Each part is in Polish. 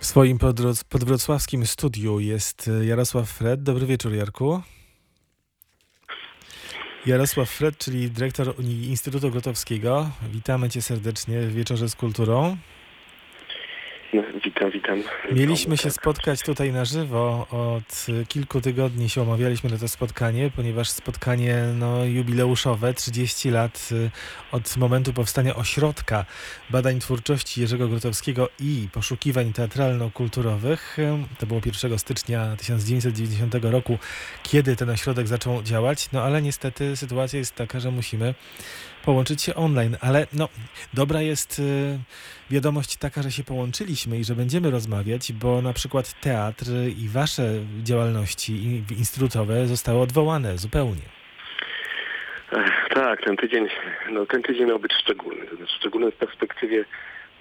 W swoim podwrocławskim studiu jest e, Jarosław Fred. Dobry wieczór, Jarku. Jarosław Fred, czyli dyrektor Instytutu Grotowskiego. Witamy cię serdecznie w Wieczorze z Kulturą. Witam. Mieliśmy się Tak. spotkać tutaj na żywo. Od kilku tygodni się umawialiśmy na to spotkanie, ponieważ spotkanie no, jubileuszowe, 30 lat y, od momentu powstania ośrodka badań twórczości Jerzego Grotowskiego i poszukiwań teatralno-kulturowych. To było 1 stycznia 1990 roku, kiedy ten ośrodek zaczął działać. No ale niestety sytuacja jest taka, że musimy połączyć się online. Ale no, dobra jest y, wiadomość taka, że się połączyliśmy i że będziemy rozmawiać, bo na przykład teatr i wasze działalności instytutowe zostały odwołane zupełnie. Tak, ten tydzień, no ten tydzień miał być szczególny. Znaczy szczególny w perspektywie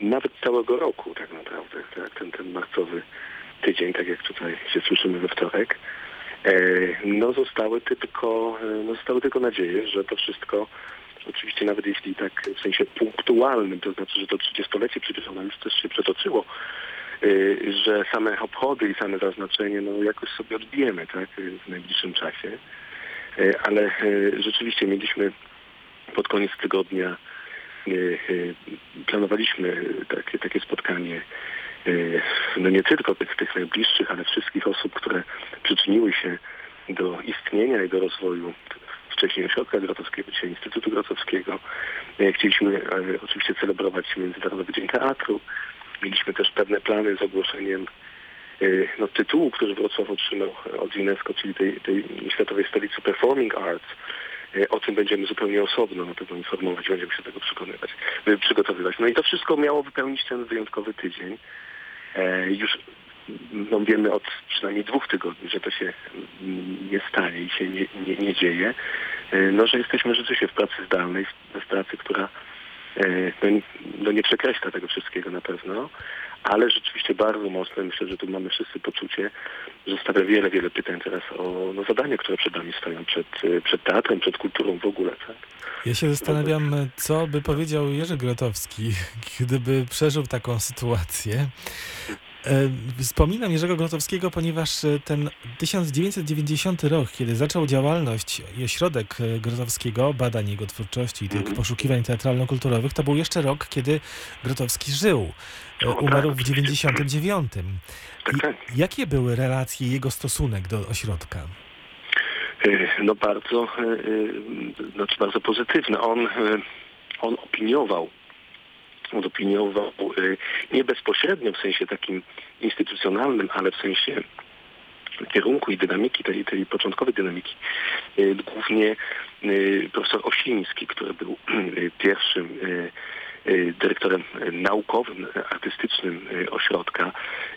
nawet całego roku tak naprawdę. Tak, ten, ten marcowy tydzień, tak jak tutaj się słyszymy we wtorek. E, no zostały tylko, e, no zostały tylko nadzieje, że to wszystko oczywiście nawet jeśli tak w sensie punktualnym, to znaczy, że to 30-lecie przecież ono już też się przetoczyło, y, że same obchody i same zaznaczenie no jakoś sobie odbijemy tak, w najbliższym czasie. Y, Ale y, rzeczywiście mieliśmy pod koniec tygodnia, planowaliśmy takie, takie spotkanie no nie tylko tych, tych najbliższych, ale wszystkich osób, które przyczyniły się do istnienia i do rozwoju wcześniej Ośrodka Grotowskiego, dzisiaj Instytutu Grotowskiego. E, Chcieliśmy e, oczywiście celebrować Międzynarodowy Dzień Teatru. Mieliśmy też pewne plany z ogłoszeniem e, no, tytułu, który Wrocław otrzymał od UNESCO, czyli tej, tej Światowej Stolicy Performing Arts. O tym będziemy zupełnie osobno na pewno informować, będziemy się tego przekonywać, przygotowywać. No i to wszystko miało wypełnić ten wyjątkowy tydzień. Już no, wiemy od przynajmniej dwóch tygodni, że to się mm, nie stanie i się nie, nie, nie dzieje. E, No, że jesteśmy rzeczywiście w pracy zdalnej, w, pracy, która e, no, no, nie przekreśla tego wszystkiego na pewno, ale rzeczywiście bardzo mocno, myślę, że tu mamy wszyscy poczucie, że stawia wiele, wiele pytań teraz o no, zadania, które przed nami stoją, przed, e, przed teatrem, przed kulturą w ogóle. Tak? Ja się zastanawiam, co by powiedział Jerzy Grotowski, gdyby przeżył taką sytuację. E, Wspominam Jerzego Grotowskiego, ponieważ e, ten 1990 rok, kiedy zaczął działalność i ośrodek e, Grotowskiego, badań jego twórczości i tych Mhm. poszukiwań teatralno-kulturowych, to był jeszcze rok, kiedy Grotowski żył. E, O, tak, Umarł w oczywiście. 99. Tak, tak. jakie były relacje, jego stosunek do ośrodka? E, No bardzo, e, e, znaczy bardzo pozytywne. On, e, on opiniował, e, nie bezpośrednio w sensie takim instytucjonalnym, ale w sensie kierunku i dynamiki, tej, tej początkowej dynamiki. E, Głównie e, profesor Osiński, który był e, pierwszym dyrektorem e, naukowym, artystycznym e, ośrodka,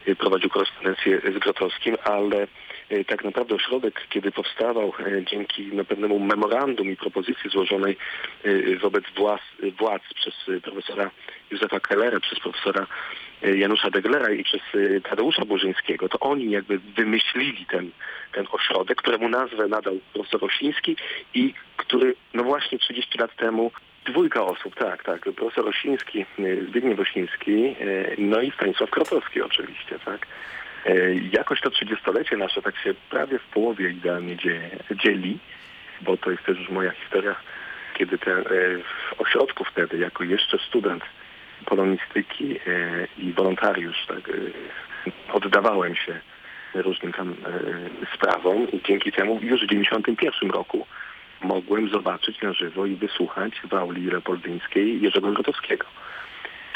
e, prowadził korespondencję z Grotowskim, ale tak naprawdę ośrodek, kiedy powstawał dzięki no, pewnemu memorandum i propozycji złożonej wobec władz, władz przez profesora Józefa Kellera, przez profesora Janusza Deglera i przez Tadeusza Burzyńskiego, to oni jakby wymyślili ten, ten ośrodek, któremu nazwę nadał profesor Osiński i który no właśnie 30 lat temu Dwójka osób, tak, tak. Profesor Osiński, y, Zbigniew Osiński, y, no i Stanisław Krotowski oczywiście, tak. Y, Jakoś to trzydziestolecie nasze tak się prawie w połowie idealnie dzieli, bo to jest też już moja historia, kiedy w ośrodku wtedy, jako jeszcze student polonistyki i wolontariusz, tak, oddawałem się różnym tam sprawom i dzięki temu już w 91 roku mogłem zobaczyć na żywo i wysłuchać w auli leopoldyńskiej Jerzego Grotowskiego,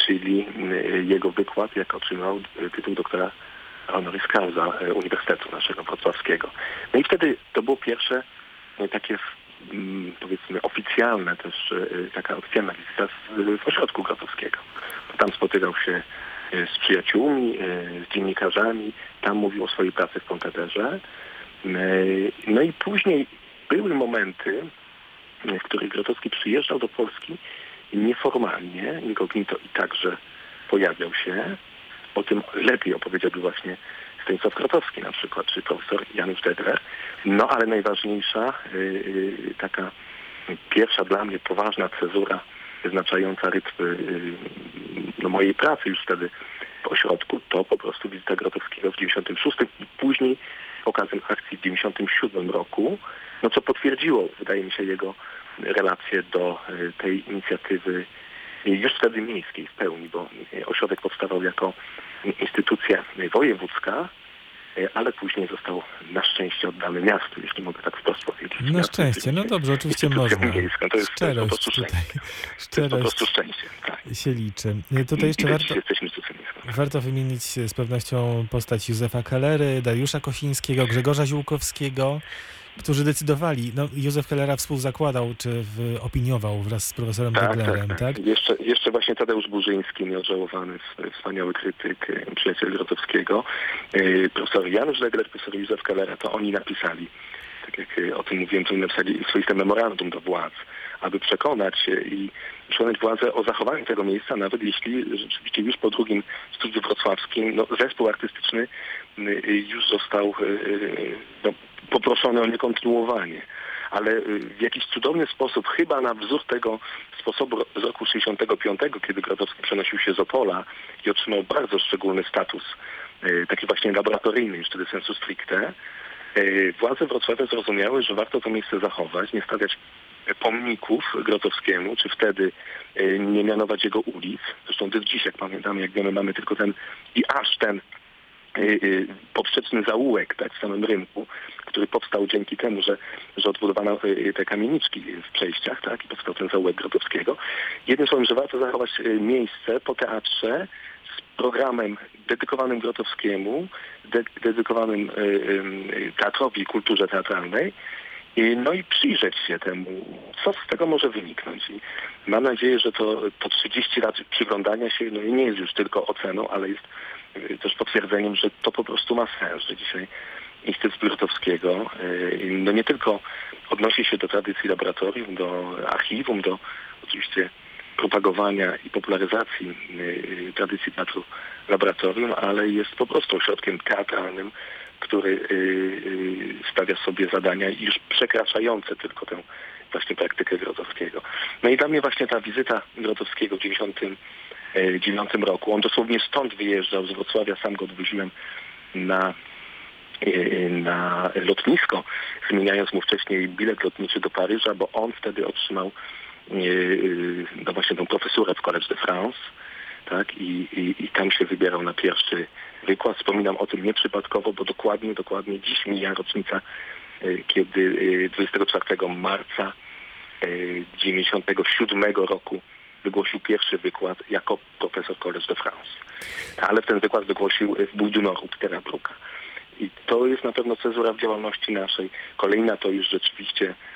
czyli y, jego wykład, jak otrzymał y, tytuł doktora honoris causa y, Uniwersytetu naszego wrocławskiego. No i wtedy to było pierwsze takie mm, powiedzmy oficjalne też taka oficjalna wizyta w, ośrodku Grotowskiego. Tam spotykał się z przyjaciółmi, z dziennikarzami, tam mówił o swojej pracy w Pontederze. No i później były momenty, w których Grotowski przyjeżdżał do Polski nieformalnie, incognito i także pojawiał się. O tym lepiej opowiedziałby właśnie Stanisław Krotowski na przykład, czy profesor Janusz Dedler. No ale najważniejsza, yy, taka pierwsza dla mnie poważna cezura wyznaczająca rytm y, no, mojej pracy już wtedy w ośrodku, to po prostu wizyta Grotowskiego w 96 i później okazją akcji w 97 roku, no co potwierdziło, wydaje mi się, jego relacje do y, tej inicjatywy już wtedy miejskiej w pełni, bo y, ośrodek powstawał jako instytucja wojewódzka, y, ale później został na szczęście oddany miastu, jeśli mogę tak wprost powiedzieć. Na Miastu, szczęście, no dobrze, oczywiście można. Miejską. To jest, to jest po Szczerość prostu szczęście. To jest po szczerość prostu szczęście. Tak. się liczy. Tutaj jeszcze i warto, jesteśmy. Warto wymienić z pewnością postać Józefa Kellery, Dariusza Kosińskiego, Grzegorza Ziółkowskiego, którzy decydowali, no Józef Kellera współzakładał, czy w, opiniował wraz z profesorem Deglerem, tak? Jeszcze, jeszcze właśnie Tadeusz Burzyński, nieodżałowany, w- wspaniały krytyk, e, przyjaciel Grotowskiego, e, profesor Janusz Degler, profesor Józef Kellera, to oni napisali, tak jak e, o tym mówiłem, to oni napisali swoiste memorandum do władz, aby przekonać i przekonać władzę o zachowaniu tego miejsca, nawet jeśli rzeczywiście już po drugim studiu wrocławskim no, zespół artystyczny y, już został y, y, no, poproszony o niekontynuowanie. Ale w jakiś cudowny sposób, chyba na wzór tego sposobu z roku 65, kiedy Grotowski przenosił się z Opola i otrzymał bardzo szczególny status, taki właśnie laboratoryjny, już wtedy sensu stricte, władze Wrocławia zrozumiały, że warto to miejsce zachować, nie stawiać pomników Grotowskiemu, czy wtedy y, nie mianować jego ulic. Zresztą do dziś, jak pamiętamy, jak wiemy, mamy tylko ten i aż ten y, y, poprzeczny zaułek tak, w samym rynku, który powstał dzięki temu, że, że odbudowano te kamieniczki w przejściach, tak, i powstał ten zaułek Grotowskiego. Jednym słowem, że warto zachować miejsce po teatrze z programem dedykowanym Grotowskiemu, de- dedykowanym teatrowi i kulturze teatralnej, no i przyjrzeć się temu, co z tego może wyniknąć. I mam nadzieję, że to, to 30 lat przyglądania się no, nie jest już tylko oceną, ale jest y, też potwierdzeniem, że to po prostu ma sens, że dzisiaj Instytut Grotowskiego y, no nie tylko odnosi się do tradycji laboratorium, do archiwum, do oczywiście propagowania i popularyzacji tradycji teatru laboratorium, ale jest po prostu ośrodkiem teatralnym, który y, y, stawia sobie zadania już przekraczające tylko tę właśnie praktykę Grotowskiego. No i dla mnie właśnie ta wizyta Grotowskiego w 1999 roku, on dosłownie stąd wyjeżdżał z Wrocławia, sam go odwoziłem na y, na lotnisko, zmieniając mu wcześniej bilet lotniczy do Paryża, bo on wtedy otrzymał y, y, no właśnie tą profesurę w Collège de France, tak, i, i, i tam się wybierał na pierwszy wykład. Wspominam o tym nieprzypadkowo, bo dokładnie, dokładnie dziś mija rocznica, y, kiedy y, 24 marca y, 97 roku wygłosił pierwszy wykład jako profesor Collège de France. Ale ten wykład wygłosił w Bój du Nord u Petera Bruka. I to jest na pewno cezura w działalności naszej. Kolejna to już rzeczywiście y, y, y,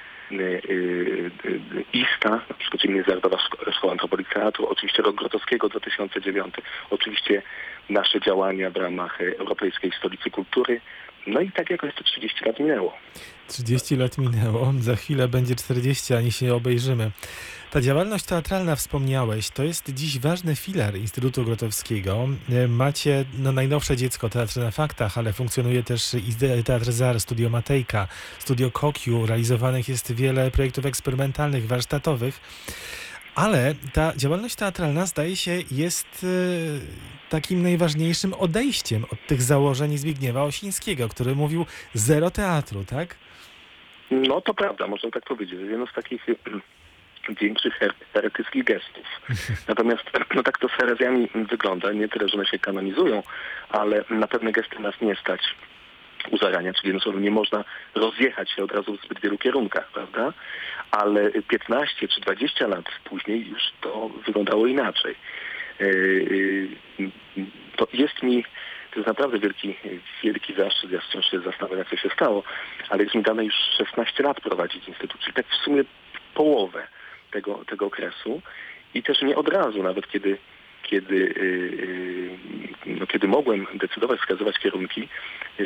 ISTA, na przykład Międzynarodowa Szko- Szkoła Antropologii Teatru, oczywiście rok Grotowskiego 2009, oczywiście nasze działania w ramach y, Europejskiej Stolicy Kultury. No i tak jakoś te 30 lat minęło. 30 lat minęło, za chwilę będzie 40, ani się obejrzymy. Ta działalność teatralna, wspomniałeś, to jest dziś ważny filar Instytutu Grotowskiego. Macie no, najnowsze dziecko, Teatr na Faktach, ale funkcjonuje też Teatr ZAR, Studio Matejka, Studio Kokiu. Realizowanych jest wiele projektów eksperymentalnych, warsztatowych. Ale ta działalność teatralna, zdaje się, jest e, takim najważniejszym odejściem od tych założeń Zbigniewa Osińskiego, który mówił zero teatru, tak? No to prawda, można tak powiedzieć. Jedno z takich y, większych her- heretyckich gestów. Natomiast no tak to z herezjami wygląda. Nie tyle, że one się kanonizują, ale na pewne gesty nas nie stać u zarania, czyli jednym słowem nie można rozjechać się od razu w zbyt wielu kierunkach, prawda? Ale 15 czy 20 lat później już to wyglądało inaczej. Yy, To jest mi, to jest naprawdę wielki, wielki zaszczyt, ja wciąż się zastanawiam, jak to się stało, ale jest mi dane już 16 lat prowadzić instytut, czyli tak w sumie połowę tego, tego okresu i też nie od razu, nawet kiedy kiedy, no, kiedy mogłem decydować, wskazywać kierunki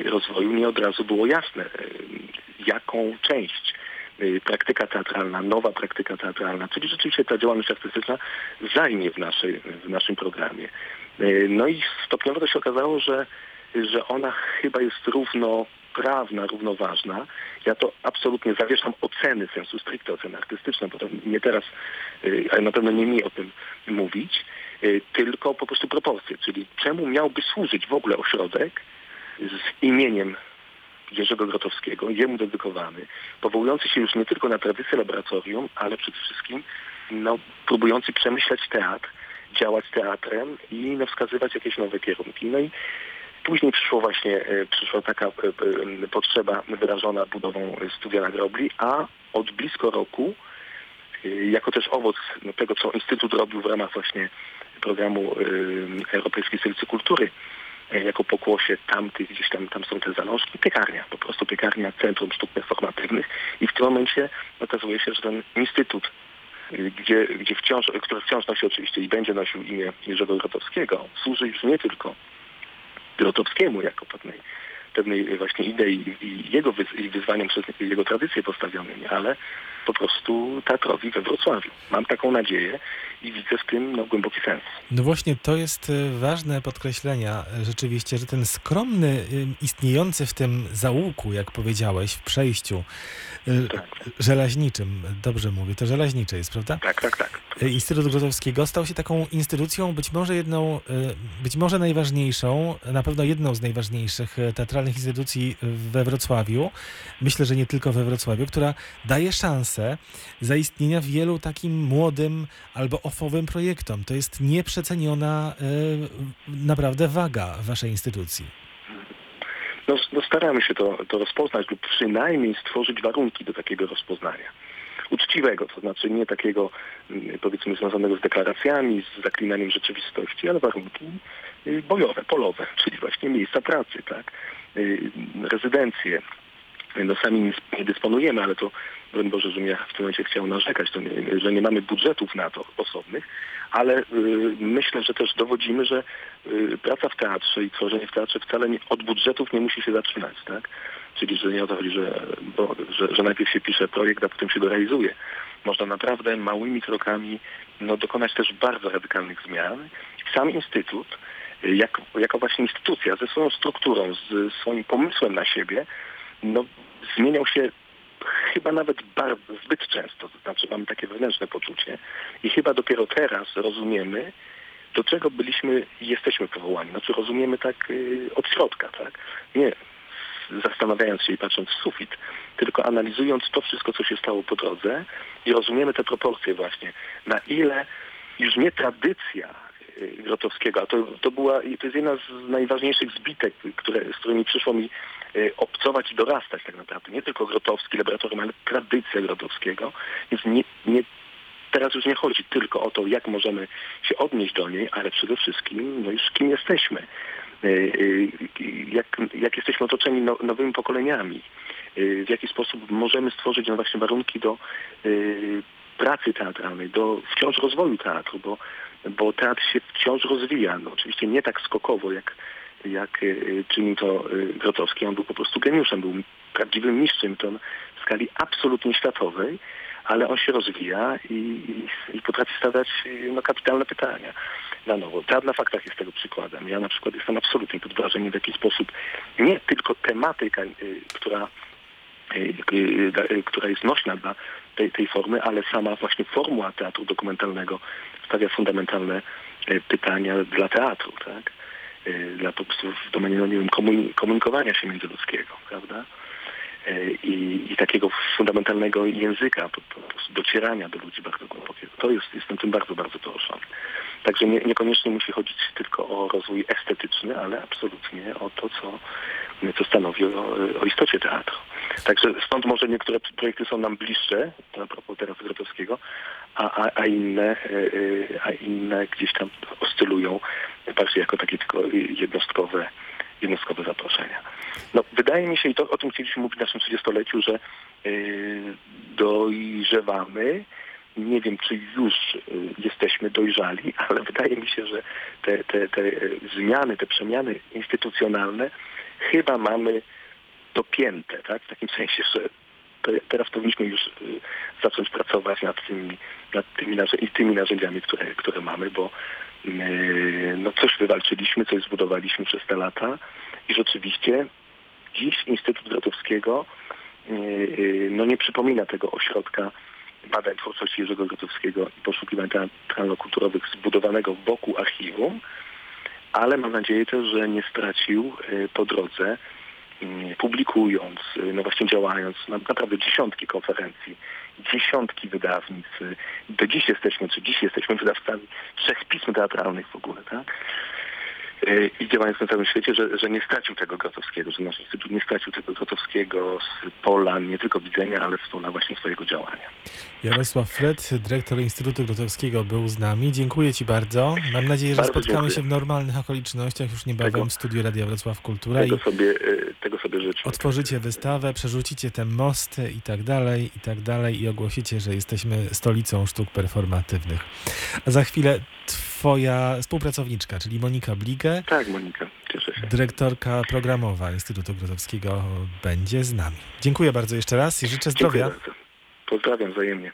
rozwoju, nie od razu było jasne, yy, jaką część yy, praktyka teatralna, nowa praktyka teatralna, czyli rzeczywiście ta działalność artystyczna zajmie w, naszej, w naszym programie. Y, No i stopniowo to się okazało, że, że ona chyba jest równoprawna, równoważna. Ja to absolutnie zawieszam oceny sensu stricte, oceny artystyczne, bo to nie teraz, y, ale na pewno nie mi o tym mówić, y, tylko po prostu proporcje, czyli czemu miałby służyć w ogóle ośrodek z imieniem Jerzego Grotowskiego, jemu dedykowany, powołujący się już nie tylko na tradycję laboratorium, ale przede wszystkim no, próbujący przemyśleć teatr, działać teatrem i no, wskazywać jakieś nowe kierunki. No i później przyszło właśnie, e, przyszła taka e, potrzeba wyrażona budową studia na Grobli, a od blisko roku, jako też owoc tego, co Instytut robił w ramach właśnie programu Europejskiej Stolicy Kultury, e, jako pokłosie tamtych, gdzieś tam, tam są te zalążki, piekarnia, po prostu piekarnia Centrum Sztuk Performatywnych i w tym momencie okazuje się, że ten instytut, y, gdzie, gdzie wciąż, który wciąż nosi oczywiście i będzie nosił imię Jerzego Grotowskiego, służy już nie tylko Grotowskiemu jako pewnej, pewnej właśnie idei i jego wyz- i wyzwaniem przez jego tradycje postawionymi, ale po prostu teatrowi we Wrocławiu. Mam taką nadzieję i widzę w tym no, głęboki sens. No właśnie, to jest y, ważne podkreślenia y, rzeczywiście, że ten skromny, y, istniejący w tym zaułku, jak powiedziałeś, w przejściu Tak. żelaźniczym, dobrze mówię, to żelaźnicze jest, prawda? Tak, tak, tak. Instytut Grotowskiego stał się taką instytucją, być może jedną, być może najważniejszą, na pewno jedną z najważniejszych teatralnych instytucji we Wrocławiu. Myślę, że nie tylko we Wrocławiu, która daje szansę zaistnienia wielu takim młodym albo ofowym projektom. To jest nieprzeceniona y, naprawdę waga waszej instytucji. No, no staramy się to, to rozpoznać lub przynajmniej stworzyć warunki do takiego rozpoznania. Uczciwego, to znaczy nie takiego mm, powiedzmy związanego z deklaracjami, z zaklinaniem rzeczywistości, ale warunki y, bojowe, polowe, czyli właśnie miejsca pracy, tak, Y, rezydencje. No sami nie, dysponujemy, ale to broń Boże, żebym ja w tym momencie chciał narzekać, to nie, że nie mamy budżetów na to osobnych, ale y, myślę, że też dowodzimy, że y, praca w teatrze i tworzenie w teatrze wcale nie, od budżetów nie musi się zaczynać, tak? Czyli, że nie o to chodzi, że, bo, że, że najpierw się pisze projekt, a potem się go realizuje. Można naprawdę małymi krokami no, dokonać też bardzo radykalnych zmian. Sam Instytut, y, jak, jako właśnie instytucja ze swoją strukturą, z swoim pomysłem na siebie, no, zmieniał się chyba nawet bardzo, zbyt często. To znaczy mamy takie wewnętrzne poczucie i chyba dopiero teraz rozumiemy, do czego byliśmy i jesteśmy powołani. Znaczy rozumiemy tak y, od środka, tak? Nie zastanawiając się i patrząc w sufit, tylko analizując to wszystko, co się stało po drodze i rozumiemy te proporcje właśnie. Na ile już nie tradycja Grotowskiego, a to, to była, to jest jedna z najważniejszych zbitek, które, z którymi przyszło mi y, obcować i dorastać tak naprawdę. Nie tylko Grotowski, laboratorium, ale tradycja Grotowskiego. Więc nie, nie, teraz już nie chodzi tylko o to, jak możemy się odnieść do niej, ale przede wszystkim no już kim jesteśmy. Y, y, Jak, jak jesteśmy otoczeni no, nowymi pokoleniami. W jaki sposób możemy stworzyć no właśnie warunki do pracy teatralnej, do wciąż rozwoju teatru, bo, bo teatr się wciąż rozwija. No, oczywiście nie tak skokowo, jak, jak y, czynił to y, Grotowski. On był po prostu geniuszem, był prawdziwym mistrzem to w skali absolutnie światowej, ale on się rozwija i, i, i potrafi stawiać y, no, kapitalne pytania na nowo. Teatr na faktach jest tego przykładem. Ja na przykład jestem absolutnie pod wrażeniem, w jaki sposób nie tylko tematyka, która która jest nośna dla tej, tej formy, ale sama właśnie formuła teatru dokumentalnego stawia fundamentalne y, pytania dla teatru, tak? Y, Dla po prostu w domenie, no nie wiem, komuni- komunikowania się międzyludzkiego, prawda? Y, I, i takiego fundamentalnego języka, po, po docierania do ludzi bardzo głębokiego. To jest, jestem tym bardzo, bardzo poruszony. Także nie, niekoniecznie musi chodzić tylko o rozwój estetyczny, ale absolutnie o to, co, co stanowi o, o istocie teatru. Także stąd może niektóre projekty są nam bliższe, to a propos teraz Grotowskiego, a, a, a, inne, y, y, a inne gdzieś tam oscylują bardziej jako takie tylko jednostkowe, jednostkowe zaproszenia. No, wydaje mi się, i to o tym chcieliśmy mówić w naszym 30-leciu, że y, dojrzewamy. Nie wiem, czy już jesteśmy dojrzali, ale wydaje mi się, że te, te, te zmiany, te przemiany instytucjonalne chyba mamy dopięte, tak? W takim sensie, że te- teraz powinniśmy już y, zacząć pracować nad tymi, nad tymi, narzę- i tymi narzędziami, które, które mamy, bo, Yy, No coś wywalczyliśmy, coś zbudowaliśmy przez te lata i rzeczywiście dziś Instytut Grotowskiego yy, no nie przypomina tego ośrodka badań twórczości Jerzego Grotowskiego i poszukiwań teatralno-kulturowych zbudowanego wokół archiwum, ale mam nadzieję też, że nie stracił po drodze publikując, yy, no właśnie działając, na- naprawdę dziesiątki konferencji, dziesiątki wydawnictw. yy, Do dziś jesteśmy, czy dziś jesteśmy wydawcami trzech pism teatralnych w ogóle, tak? Yy, I działając na całym świecie, że, że nie stracił tego Grotowskiego, że nasz Instytut nie stracił tego Grotowskiego z pola nie tylko widzenia, ale z pola właśnie swojego działania. Jarosław Fred, dyrektor Instytutu Grotowskiego był z nami. Dziękuję Ci bardzo. Mam nadzieję, że Bardzo spotkamy dziękuję. się w normalnych okolicznościach już niebawem Tego- w studiu Radia Wrocław Kultura i Tego sobie, yy, tego sobie życzę. otworzycie wystawę, przerzucicie te mosty i tak dalej, i tak dalej i ogłosicie, że jesteśmy stolicą sztuk performatywnych. A za chwilę Twoja współpracowniczka, czyli Monika Bligę, Tak, Monika, cieszę się. dyrektorka programowa Instytutu Grotowskiego będzie z nami. Dziękuję bardzo jeszcze raz i życzę Dziękuję zdrowia. bardzo. Pozdrawiam wzajemnie.